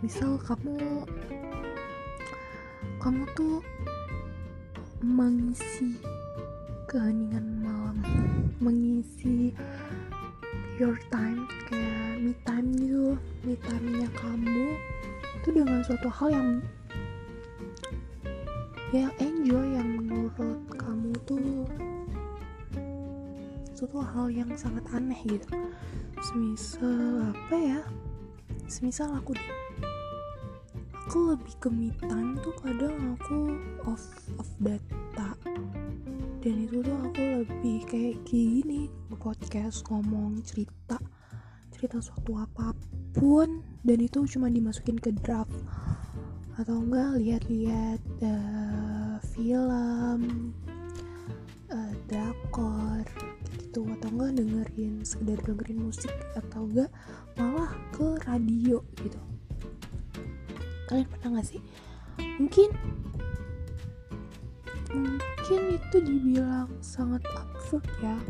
misal kamu kamu tuh mengisi keheningan malam mengisi your time kayak me time gitu me time nya kamu itu dengan suatu hal yang yang enjoy yang menurut kamu tuh suatu hal yang sangat aneh gitu. Semisal apa ya semisal aku deh aku lebih ke me time tuh kadang aku off off data. Dan itu tuh aku lebih kayak gini podcast ngomong cerita. Cerita suatu apa pun dan itu cuma dimasukin ke draft. Atau enggak lihat-lihat uh, film uh, drakor gitu atau enggak dengerin sekedar dengerin musik atau enggak malah ke radio gitu kalian pernah gak sih? Mungkin mungkin itu dibilang sangat absurd ya.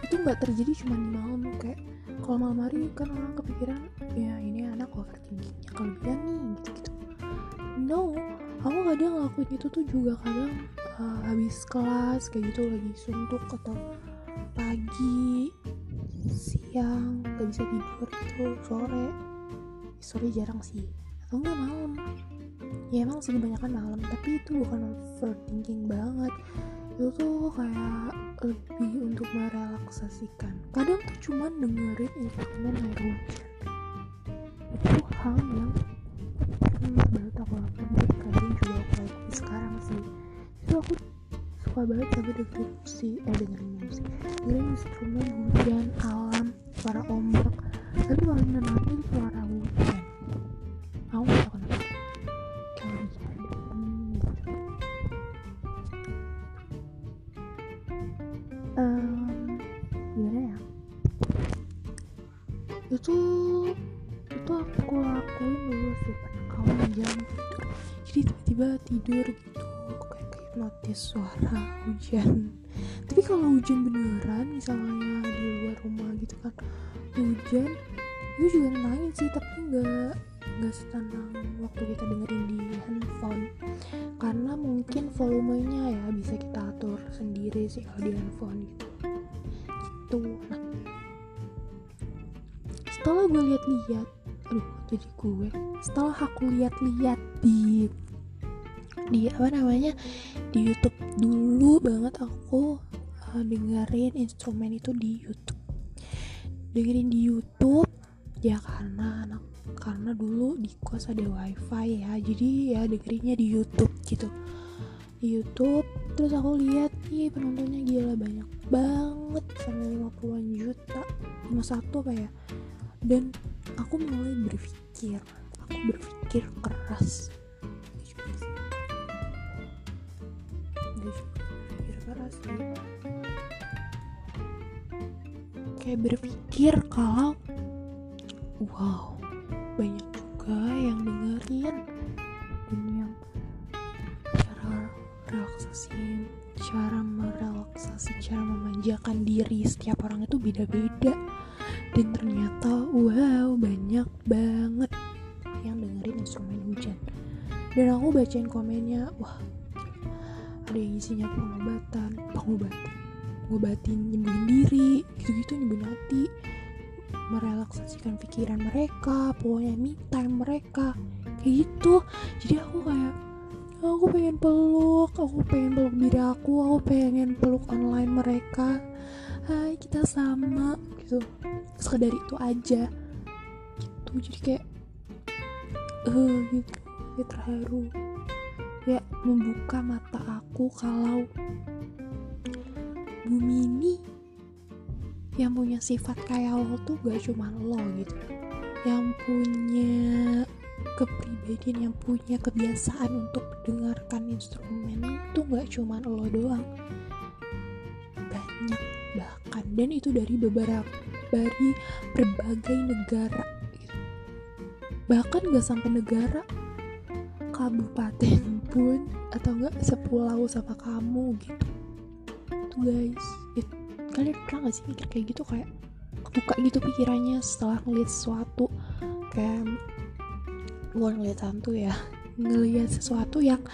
Itu nggak terjadi cuma di malam kayak kalau malam hari kan orang kepikiran ya ini anak overthinkingnya kelebihan nih gitu gitu no aku kadang ngelakuin itu tuh juga kadang uh, habis kelas kayak gitu lagi suntuk atau pagi siang gak bisa tidur gitu sore sore jarang sih. Atau enggak malam. Ya emang sih kebanyakan malam tapi itu bukan overthinking banget. Itu tuh kayak lebih untuk merelaksasikan. Kadang tuh cuman dengerin instrumen air hujan. Itu hal yang pernah banget aku lakukan dan kadang juga aku lakukan sekarang sih. Itu aku suka banget sampai dengerin musik eh dengerin musik. Dengerin instrumen hujan alam suara ombak tapi paling menenangin suara hujan aku gak tau kenapa kayak hujan hmm, gitu. um, gimana ya itu itu aku lakuin dulu sih kalau jam tidur jadi tiba-tiba tidur gitu kayak notice suara hujan tapi kalau hujan beneran misalnya di luar rumah gitu kan hujan itu juga nenangin sih tapi nggak nggak setenang waktu kita dengerin di handphone. Karena mungkin volumenya ya bisa kita atur sendiri sih kalau di handphone gitu. Gitu. Nah setelah gue lihat-lihat aduh jadi gue setelah aku lihat-lihat di di apa namanya di YouTube dulu banget aku uh, dengerin instrumen itu di YouTube dengerin di YouTube. Ya karena anak karena dulu di kos ada wifi ya. Jadi ya dengerinnya di YouTube gitu. Di YouTube terus aku lihat nih penontonnya gila banyak banget sampai 50-an juta. 51 apa ya? Dan aku mulai berpikir aku berpikir keras kayak berpikir kalau wow banyak juga yang dengerin dan yang cara relaksasi cara merelaksasi cara memanjakan diri setiap orang itu beda-beda. Dan ternyata wow banyak banget yang dengerin instrumen hujan. Dan aku bacain komennya wah ada yang isinya pengobatan pengobatan ngobatin nyembuhin diri gitu-gitu nyembuhin hati. Merelaksasikan pikiran mereka pokoknya me time mereka kayak gitu. Jadi aku kayak aku pengen peluk aku pengen peluk diri aku aku pengen peluk online mereka. Hai kita sama gitu. Sekedar itu aja gitu. Jadi kayak eh uh, gitu. Kayak terharu. Ya membuka mata aku kalau bumi ini yang punya sifat kayak lo tuh gak cuma lo gitu. Yang punya kepribadian yang punya kebiasaan untuk mendengarkan instrumen itu nggak cuma lo doang. Banyak bahkan. Dan itu dari beberapa dari berbagai negara gitu. bahkan gak sampai negara kabupaten pun atau enggak sepulau sama kamu gitu tuh guys. It, kalian pernah gak sih mikir kayak gitu? Kayak buka gitu pikirannya setelah ngeliat sesuatu. Kayak gue ngeliat hantu ya. Ngeliat sesuatu yang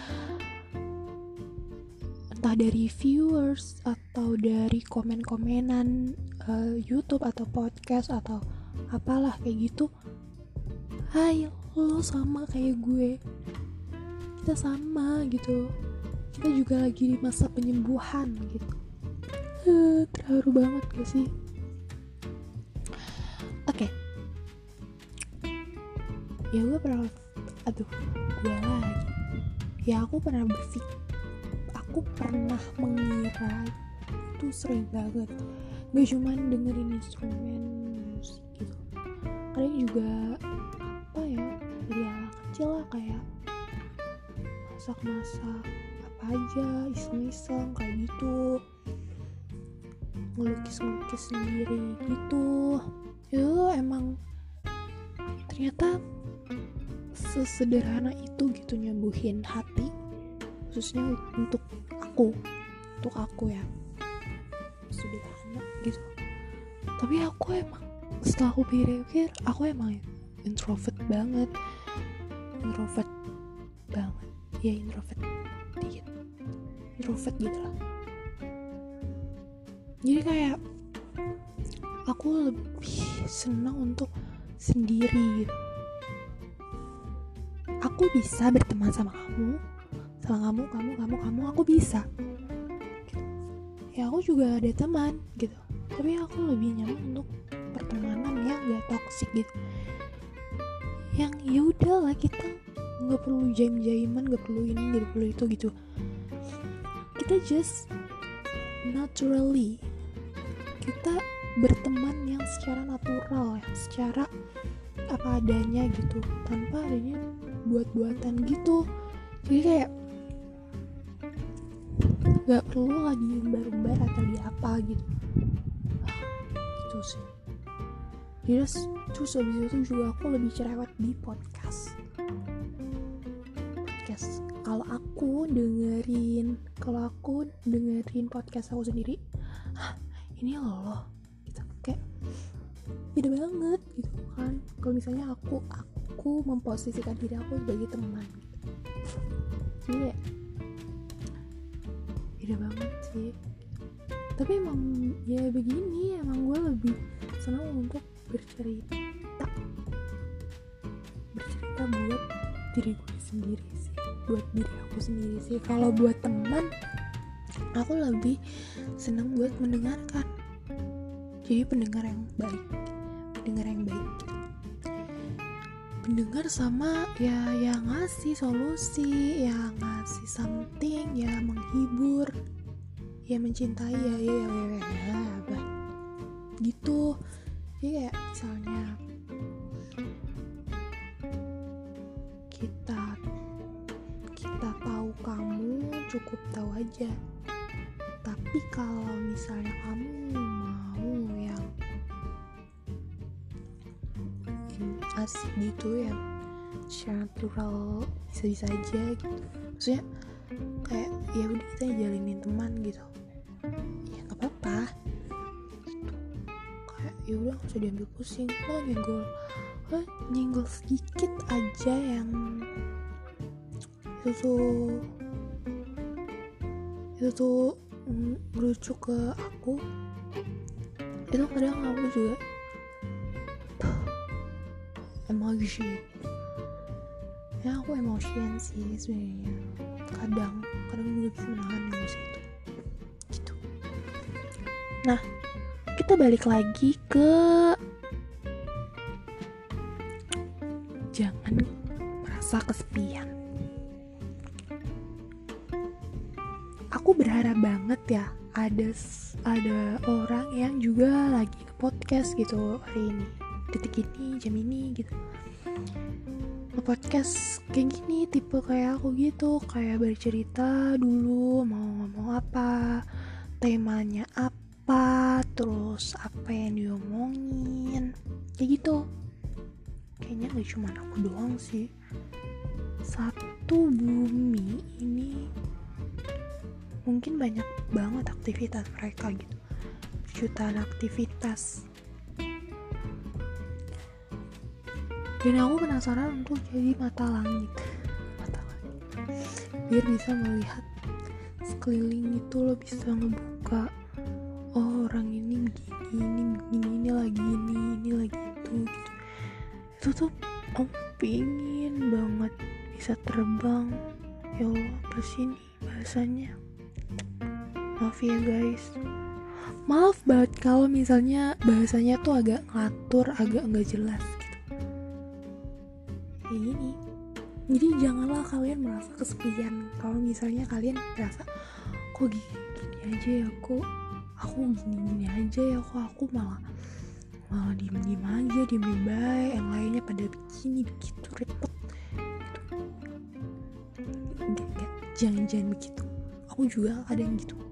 entah dari viewers atau dari komen-komenan uh, YouTube atau podcast atau apalah kayak gitu. Hai lo sama kayak gue. Kita sama gitu. Kita juga lagi di masa penyembuhan gitu terharu banget gak sih? Oke. Okay. ya gue pernah aduh gue lagi. Ya aku pernah berpikir aku pernah mengira itu sering banget. Gak cuman dengerin instrumen musik gitu. Kalian juga apa ya dari anak kecil lah kayak masak-masak apa aja iseng-iseng kayak gitu ngelukis-ngelukis sendiri gitu. Itu emang ternyata sesederhana itu gitu nyembuhin hati khususnya untuk aku untuk aku ya. Sederhana gitu. Tapi aku emang setelah aku pikir-pikir aku emang introvert banget. Introvert banget. Ya introvert dikit. Introvert gitu lah jadi kayak aku lebih senang untuk sendiri. Aku bisa berteman sama kamu sama kamu kamu kamu kamu aku bisa. Ya aku juga ada teman gitu. Tapi aku lebih nyaman untuk pertemanan yang gak toxic gitu. Yang ya udahlah kita nggak perlu jaim jaiman nggak perlu ini nggak perlu itu gitu. Kita just naturally kita berteman yang secara natural yang secara apa adanya gitu tanpa adanya buat-buatan gitu. Jadi kayak nggak perlu lah diumbar-umbar atau di apa gitu. Gitu sih. Terus terus habis itu juga aku lebih cerewet di podcast. Podcast. Kalau aku dengerin kalau aku dengerin podcast aku sendiri ini loh gitu. Kayak beda banget gitu kan. Kalau misalnya aku aku memposisikan diri aku sebagai teman gitu. Jadi ya beda banget sih. Tapi emang ya begini emang gue lebih senang untuk bercerita. Bercerita buat diri gue sendiri sih. Buat diri aku sendiri sih. Kalau buat teman aku lebih senang buat mendengarkan. Jadi pendengar yang baik pendengar yang baik. Pendengar sama ya yang ngasih solusi ya ngasih something ya menghibur ya mencintai ya ya ya, ya, ya, ya gitu. Jadi kayak misalnya kita kita tahu kamu cukup tahu aja tapi kalau misalnya kamu mau yang asik gitu ya secara plural bisa-bisa aja gitu. Maksudnya kayak ya udah kita jalinin teman gitu. Ya nggak apa-apa. Gitu. Kayak ya udah nggak usah diambil pusing. Lo nyenggol. Lo nyenggol sedikit aja yang itu tuh itu tuh merujuk ke aku itu kadang aku juga emosi. Ya aku emosian sih sebenarnya. Kadang kadang juga bisa menahan emosi itu. Gitu. Nah kita balik lagi ke jangan merasa kesepian banget ya. Ada ada orang yang juga lagi ke podcast gitu hari ini. Detik ini jam ini gitu. Podcast kayak gini tipe kayak aku gitu. Kayak bercerita dulu mau ngomong apa temanya apa terus apa yang diomongin. Kayak gitu. Kayaknya gak cuma aku doang sih. Satu bumi banyak banget aktivitas mereka gitu. Jutaan aktivitas. Dan aku penasaran untuk jadi mata langit. Mata langit. Biar bisa melihat sekeliling itu lo bisa ngebuka oh orang ini begini ini begini ini lagi ini ini lagi itu. Gitu itu tuh aku pingin banget bisa terbang. Ya Allah apa sih nih bahasanya maaf ya guys. Maaf banget kalau misalnya bahasanya tuh agak ngatur agak nggak jelas kayak gini. Jadi janganlah kalian merasa kesepian. Kalau misalnya kalian merasa kok gini, gini aja ya kok aku gini gini aja ya kok aku malah malah diem diem aja diem diem baik yang lainnya pada begini begitu repot. Enggak jangan jangan begitu. Aku juga kadang gitu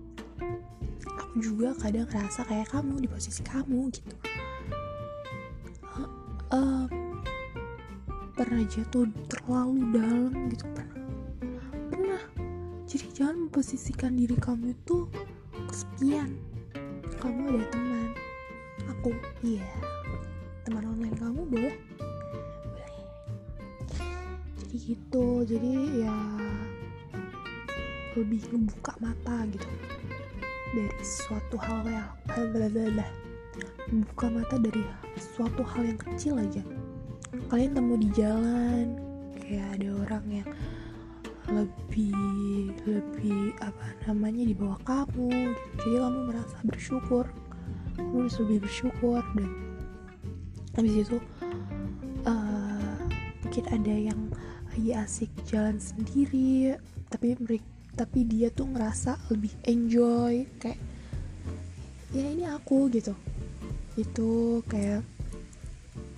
aku juga kadang ngerasa kayak kamu di posisi kamu gitu. Uh, pernah jatuh terlalu dalam gitu. Pernah. Pernah. Jadi jangan memposisikan diri kamu itu kesepian. Kamu ada teman. Aku iya. Teman online kamu boleh? Boleh. Jadi gitu. Jadi ya lebih ngebuka mata gitu dari suatu hal yang membuka mata dari suatu hal yang kecil aja. Kalian temu di jalan kayak ada orang yang lebih lebih apa namanya di bawah kamu. Jadi kamu merasa bersyukur. Kamu harus lebih bersyukur dan habis itu uh, mungkin ada yang lagi asik jalan sendiri tapi mereka tapi dia tuh ngerasa lebih enjoy kayak ya ini aku gitu. Itu kayak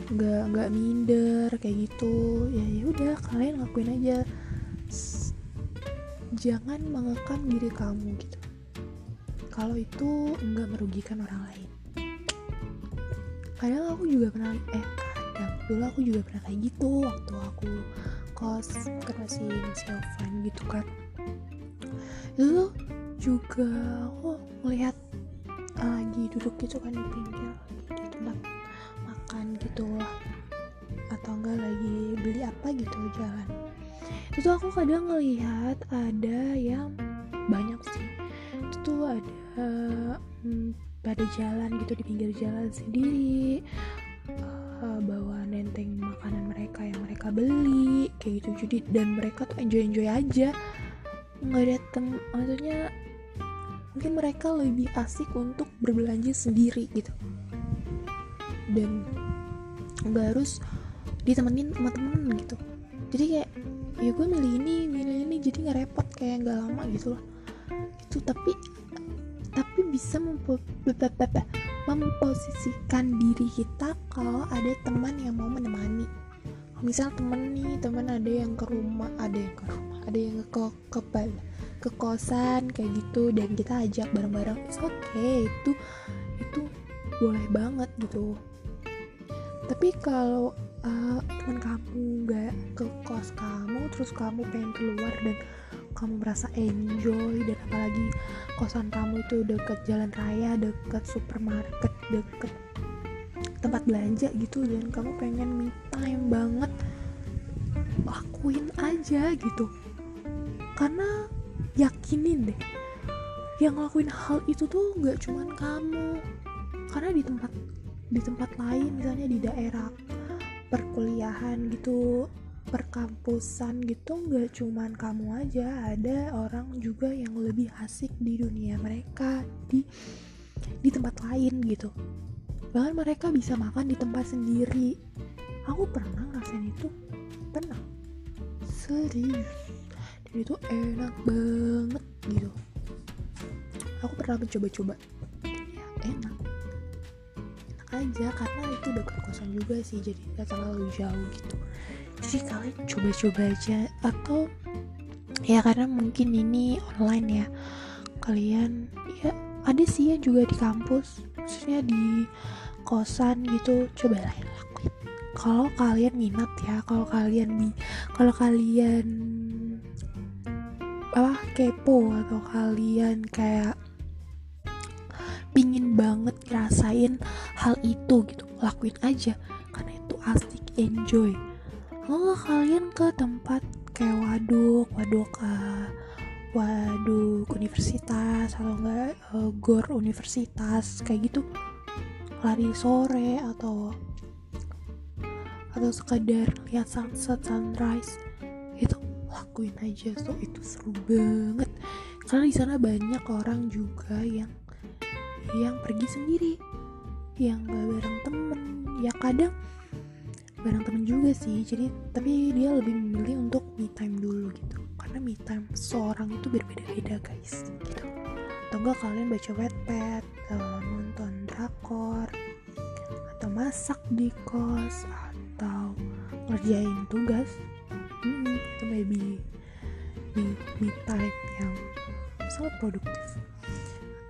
nggak nggak minder kayak gitu. Ya ya udah kalian lakuin aja. Jangan mengekang diri kamu gitu. Kalau itu nggak merugikan orang lain. Kadang aku juga pernah eh kadang dulu aku juga pernah kayak gitu waktu aku kos masih masih offline gitu kan tuh juga aku melihat lagi duduk gitu kan di pinggir di tempat makan gitu atau enggak lagi beli apa gitu jalan. Itu tuh aku kadang ngelihat ada yang banyak sih. Itu tuh ada hmm, pada jalan gitu di pinggir jalan sendiri. Uh, bawa nenteng makanan mereka yang mereka beli kayak gitu. Jadi dan mereka tuh enjoy enjoy aja nggak ada tem maksudnya mungkin mereka lebih asik untuk berbelanja sendiri gitu. Dan nggak harus ditemenin sama temen gitu. Jadi kayak ya gue milih ini milih ini jadi nggak repot kayak nggak lama gitu loh. Itu tapi tapi bisa mempo memposisikan diri kita kalau ada teman yang mau menemani misal temen nih temen ada yang ke rumah ada yang ke rumah ada yang ke ke, ke, ke kosan kayak gitu dan kita ajak bareng-bareng oke okay itu itu boleh banget gitu. Tapi kalau uh, teman kamu nggak ke kos kamu terus kamu pengen keluar dan kamu merasa enjoy dan apalagi kosan kamu itu deket jalan raya deket supermarket deket tempat belanja gitu dan kamu pengen me time banget lakuin aja gitu. Karena yakinin deh yang ngelakuin hal itu tuh nggak cuman kamu. Karena di tempat di tempat lain misalnya di daerah perkuliahan gitu perkampusan gitu nggak cuman kamu aja. Ada orang juga yang lebih asik di dunia mereka di di tempat lain gitu. Bahkan mereka bisa makan di tempat sendiri. Aku pernah ngerasain itu. Pernah serius dan itu enak banget gitu. Aku pernah mencoba-coba. Ya enak. Aja karena itu dekat kosan juga sih jadi gak terlalu jauh gitu. Jadi kalian coba-coba aja atau ya karena mungkin ini online ya kalian ya ada sih yang juga di kampus maksudnya di kosan gitu coba lah lakuin. Kalau kalian minat ya kalau kalian kalau kalian apa kepo atau kalian kayak pingin banget ngerasain hal itu gitu lakuin aja. Karena itu asik enjoy. Kalau kalian ke tempat kayak waduk waduk uh, waduk universitas atau enggak uh, gor universitas kayak gitu. Lari sore atau atau sekadar lihat sunset sunrise itu lakuin aja. So itu seru banget. Karena di sana banyak orang juga yang yang pergi sendiri. Yang gak bareng temen. Ya kadang bareng temen juga sih. Jadi tapi dia lebih memilih untuk me time dulu gitu. Karena me time seorang itu berbeda-beda guys. Gitu. Atau enggak kalian baca wetpad uh, nonton drakor atau masak di kos atau ngerjain tugas. Hmm, itu maybe me, me time yang sangat produktif.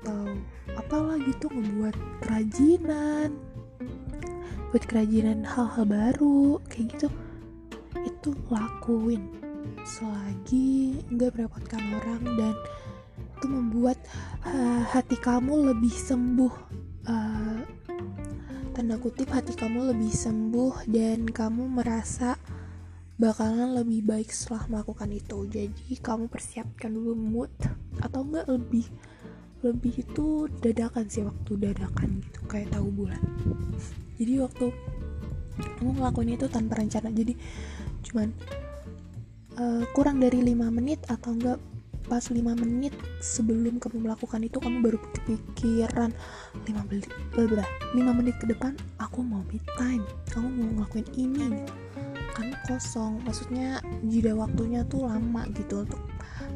Atau apalah gitu ngebuat kerajinan. Buat kerajinan hal-hal baru kayak gitu. Itu lakuin selagi nggak merepotkan orang dan itu membuat uh, hati kamu lebih sembuh uh, tanda kutip hati kamu lebih sembuh dan kamu merasa bakalan lebih baik setelah melakukan itu. Jadi kamu persiapkan dulu mood atau enggak lebih lebih itu dadakan sih waktu dadakan gitu kayak tahu bulan. Jadi waktu kamu ngelakuin itu tanpa rencana. Jadi cuman uh, kurang dari lima menit atau enggak pas 5 menit sebelum kamu melakukan itu kamu baru kepikiran 5 menit berapa 5 menit ke depan aku mau me time kamu mau ngelakuin ini gitu kan kosong maksudnya jeda waktunya tuh lama gitu untuk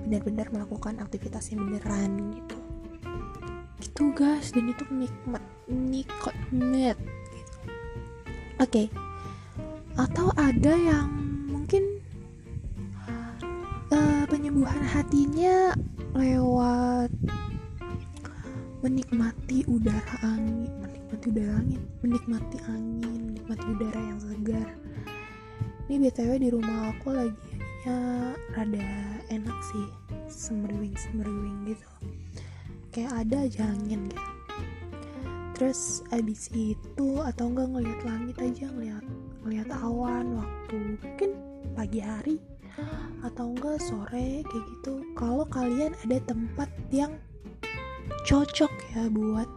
benar-benar melakukan aktivitas yang beneran gitu gitu guys dan itu nikmat nikmat oke okay. atau ada yang mungkin uh, penyembuhan hatinya lewat menikmati udara angin menikmati udara angin menikmati angin menikmati udara yang segar. Ini btw di rumah aku lagi ya rada enak sih semeriwing semeriwing gitu. Kayak ada aja angin gitu. Terus abis itu atau enggak ngeliat langit aja ngeliat ngeliat awan waktu mungkin pagi hari atau enggak sore kayak gitu. Kalau kalian ada tempat yang cocok ya buat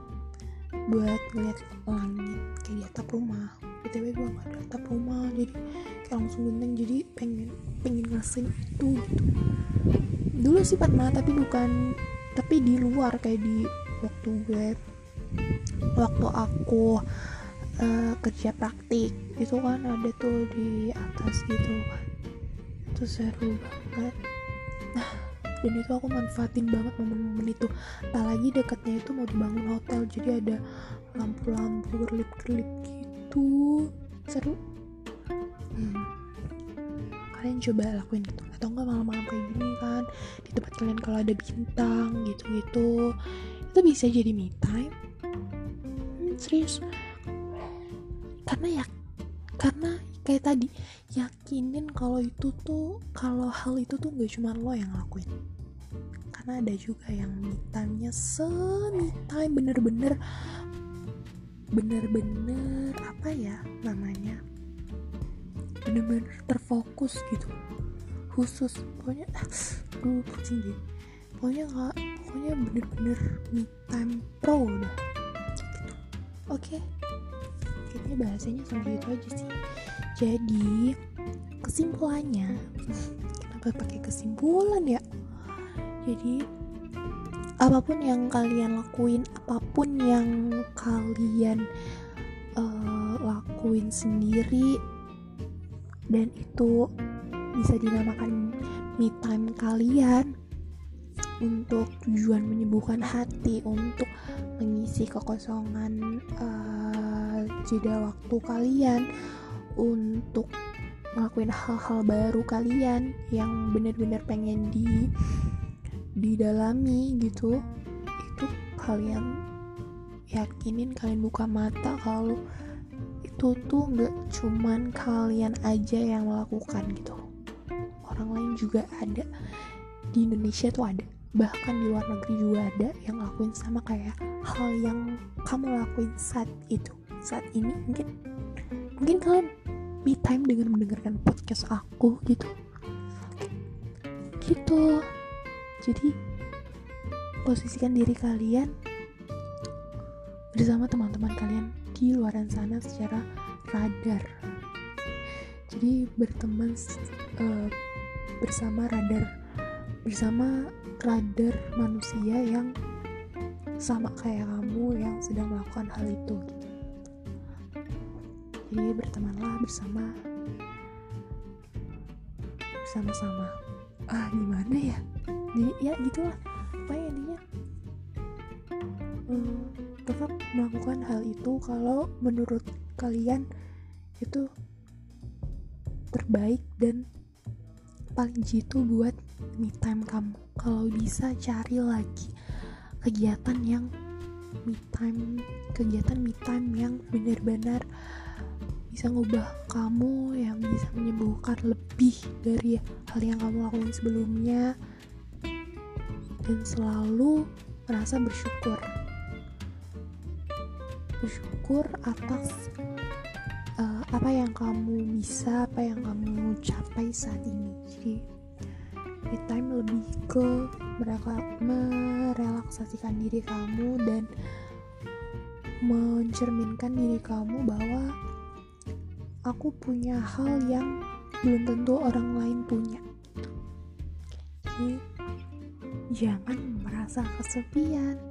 buat ngeliat langit. Kayak di atap rumah. Btw gue gak ada atap rumah jadi kayak langsung genteng. Jadi pengen pengen ngasih itu gitu. Dulu sih pernah tapi bukan tapi di luar kayak di waktu gue waktu aku uh, kerja praktik. Itu kan ada tuh di atas gitu. kan itu seru banget. Nah dan itu aku manfaatin banget momen-momen itu. Apalagi dekatnya itu mau dibangun hotel jadi ada lampu-lampu kerlip-kerlip gitu. Seru. Hmm. kalian coba lakuin gitu atau enggak malam-malam kayak gini kan di tempat kalian kalau ada bintang gitu-gitu. Itu bisa jadi me time. Serius. Karena ya karena kayak tadi yakinin kalau itu tuh kalau hal itu tuh gak cuma lo yang ngelakuin karena ada juga yang me time-nya semi time bener-bener bener-bener apa ya namanya bener-bener terfokus gitu. Khusus pokoknya aduh pusing deh. Pokoknya nggak pokoknya bener-bener me time pro udah. Oke. okay. Kayaknya bahasanya sampai itu aja sih. Jadi kesimpulannya kenapa pakai kesimpulan ya? Jadi apa pun yang kalian lakuin apa pun yang kalian uh, lakuin sendiri dan itu bisa dinamakan me time kalian untuk tujuan menyembuhkan hati untuk mengisi kekosongan uh, jeda waktu kalian untuk ngelakuin hal-hal baru kalian yang bener-bener pengen di didalami gitu itu kalian yakinin kalian buka mata kalau itu tuh nggak cuman kalian aja yang melakukan gitu. Orang lain juga ada. Di Indonesia tuh ada. Bahkan di luar negeri juga ada yang lakuin sama kayak hal yang kamu lakuin saat itu saat ini mungkin mungkin kalian me time dengan mendengarkan podcast aku gitu. Gitu. Jadi posisikan diri kalian bersama teman-teman kalian di luar sana secara radar. Jadi berteman uh, bersama radar bersama radar manusia yang sama kayak kamu yang sedang melakukan hal itu. gitu jadi bertemanlah bersama. Bersama-sama ah gimana ya? Jadi ya gitulah. Apa ya intinya? Hmm, tetap melakukan hal itu kalau menurut kalian itu terbaik dan paling jitu buat me time kamu. Kalau bisa cari lagi kegiatan yang me time kegiatan me time yang benar-benar bisa ngubah kamu yang bisa menyembuhkan lebih dari hal yang kamu lakukan sebelumnya. Dan selalu merasa bersyukur. Bersyukur atas uh, apa yang kamu bisa apa yang kamu capai saat ini. Jadi me time lebih ke merelaksasikan diri kamu dan mencerminkan diri kamu bahwa aku punya hal yang belum tentu orang lain punya. Jadi jangan merasa kesepian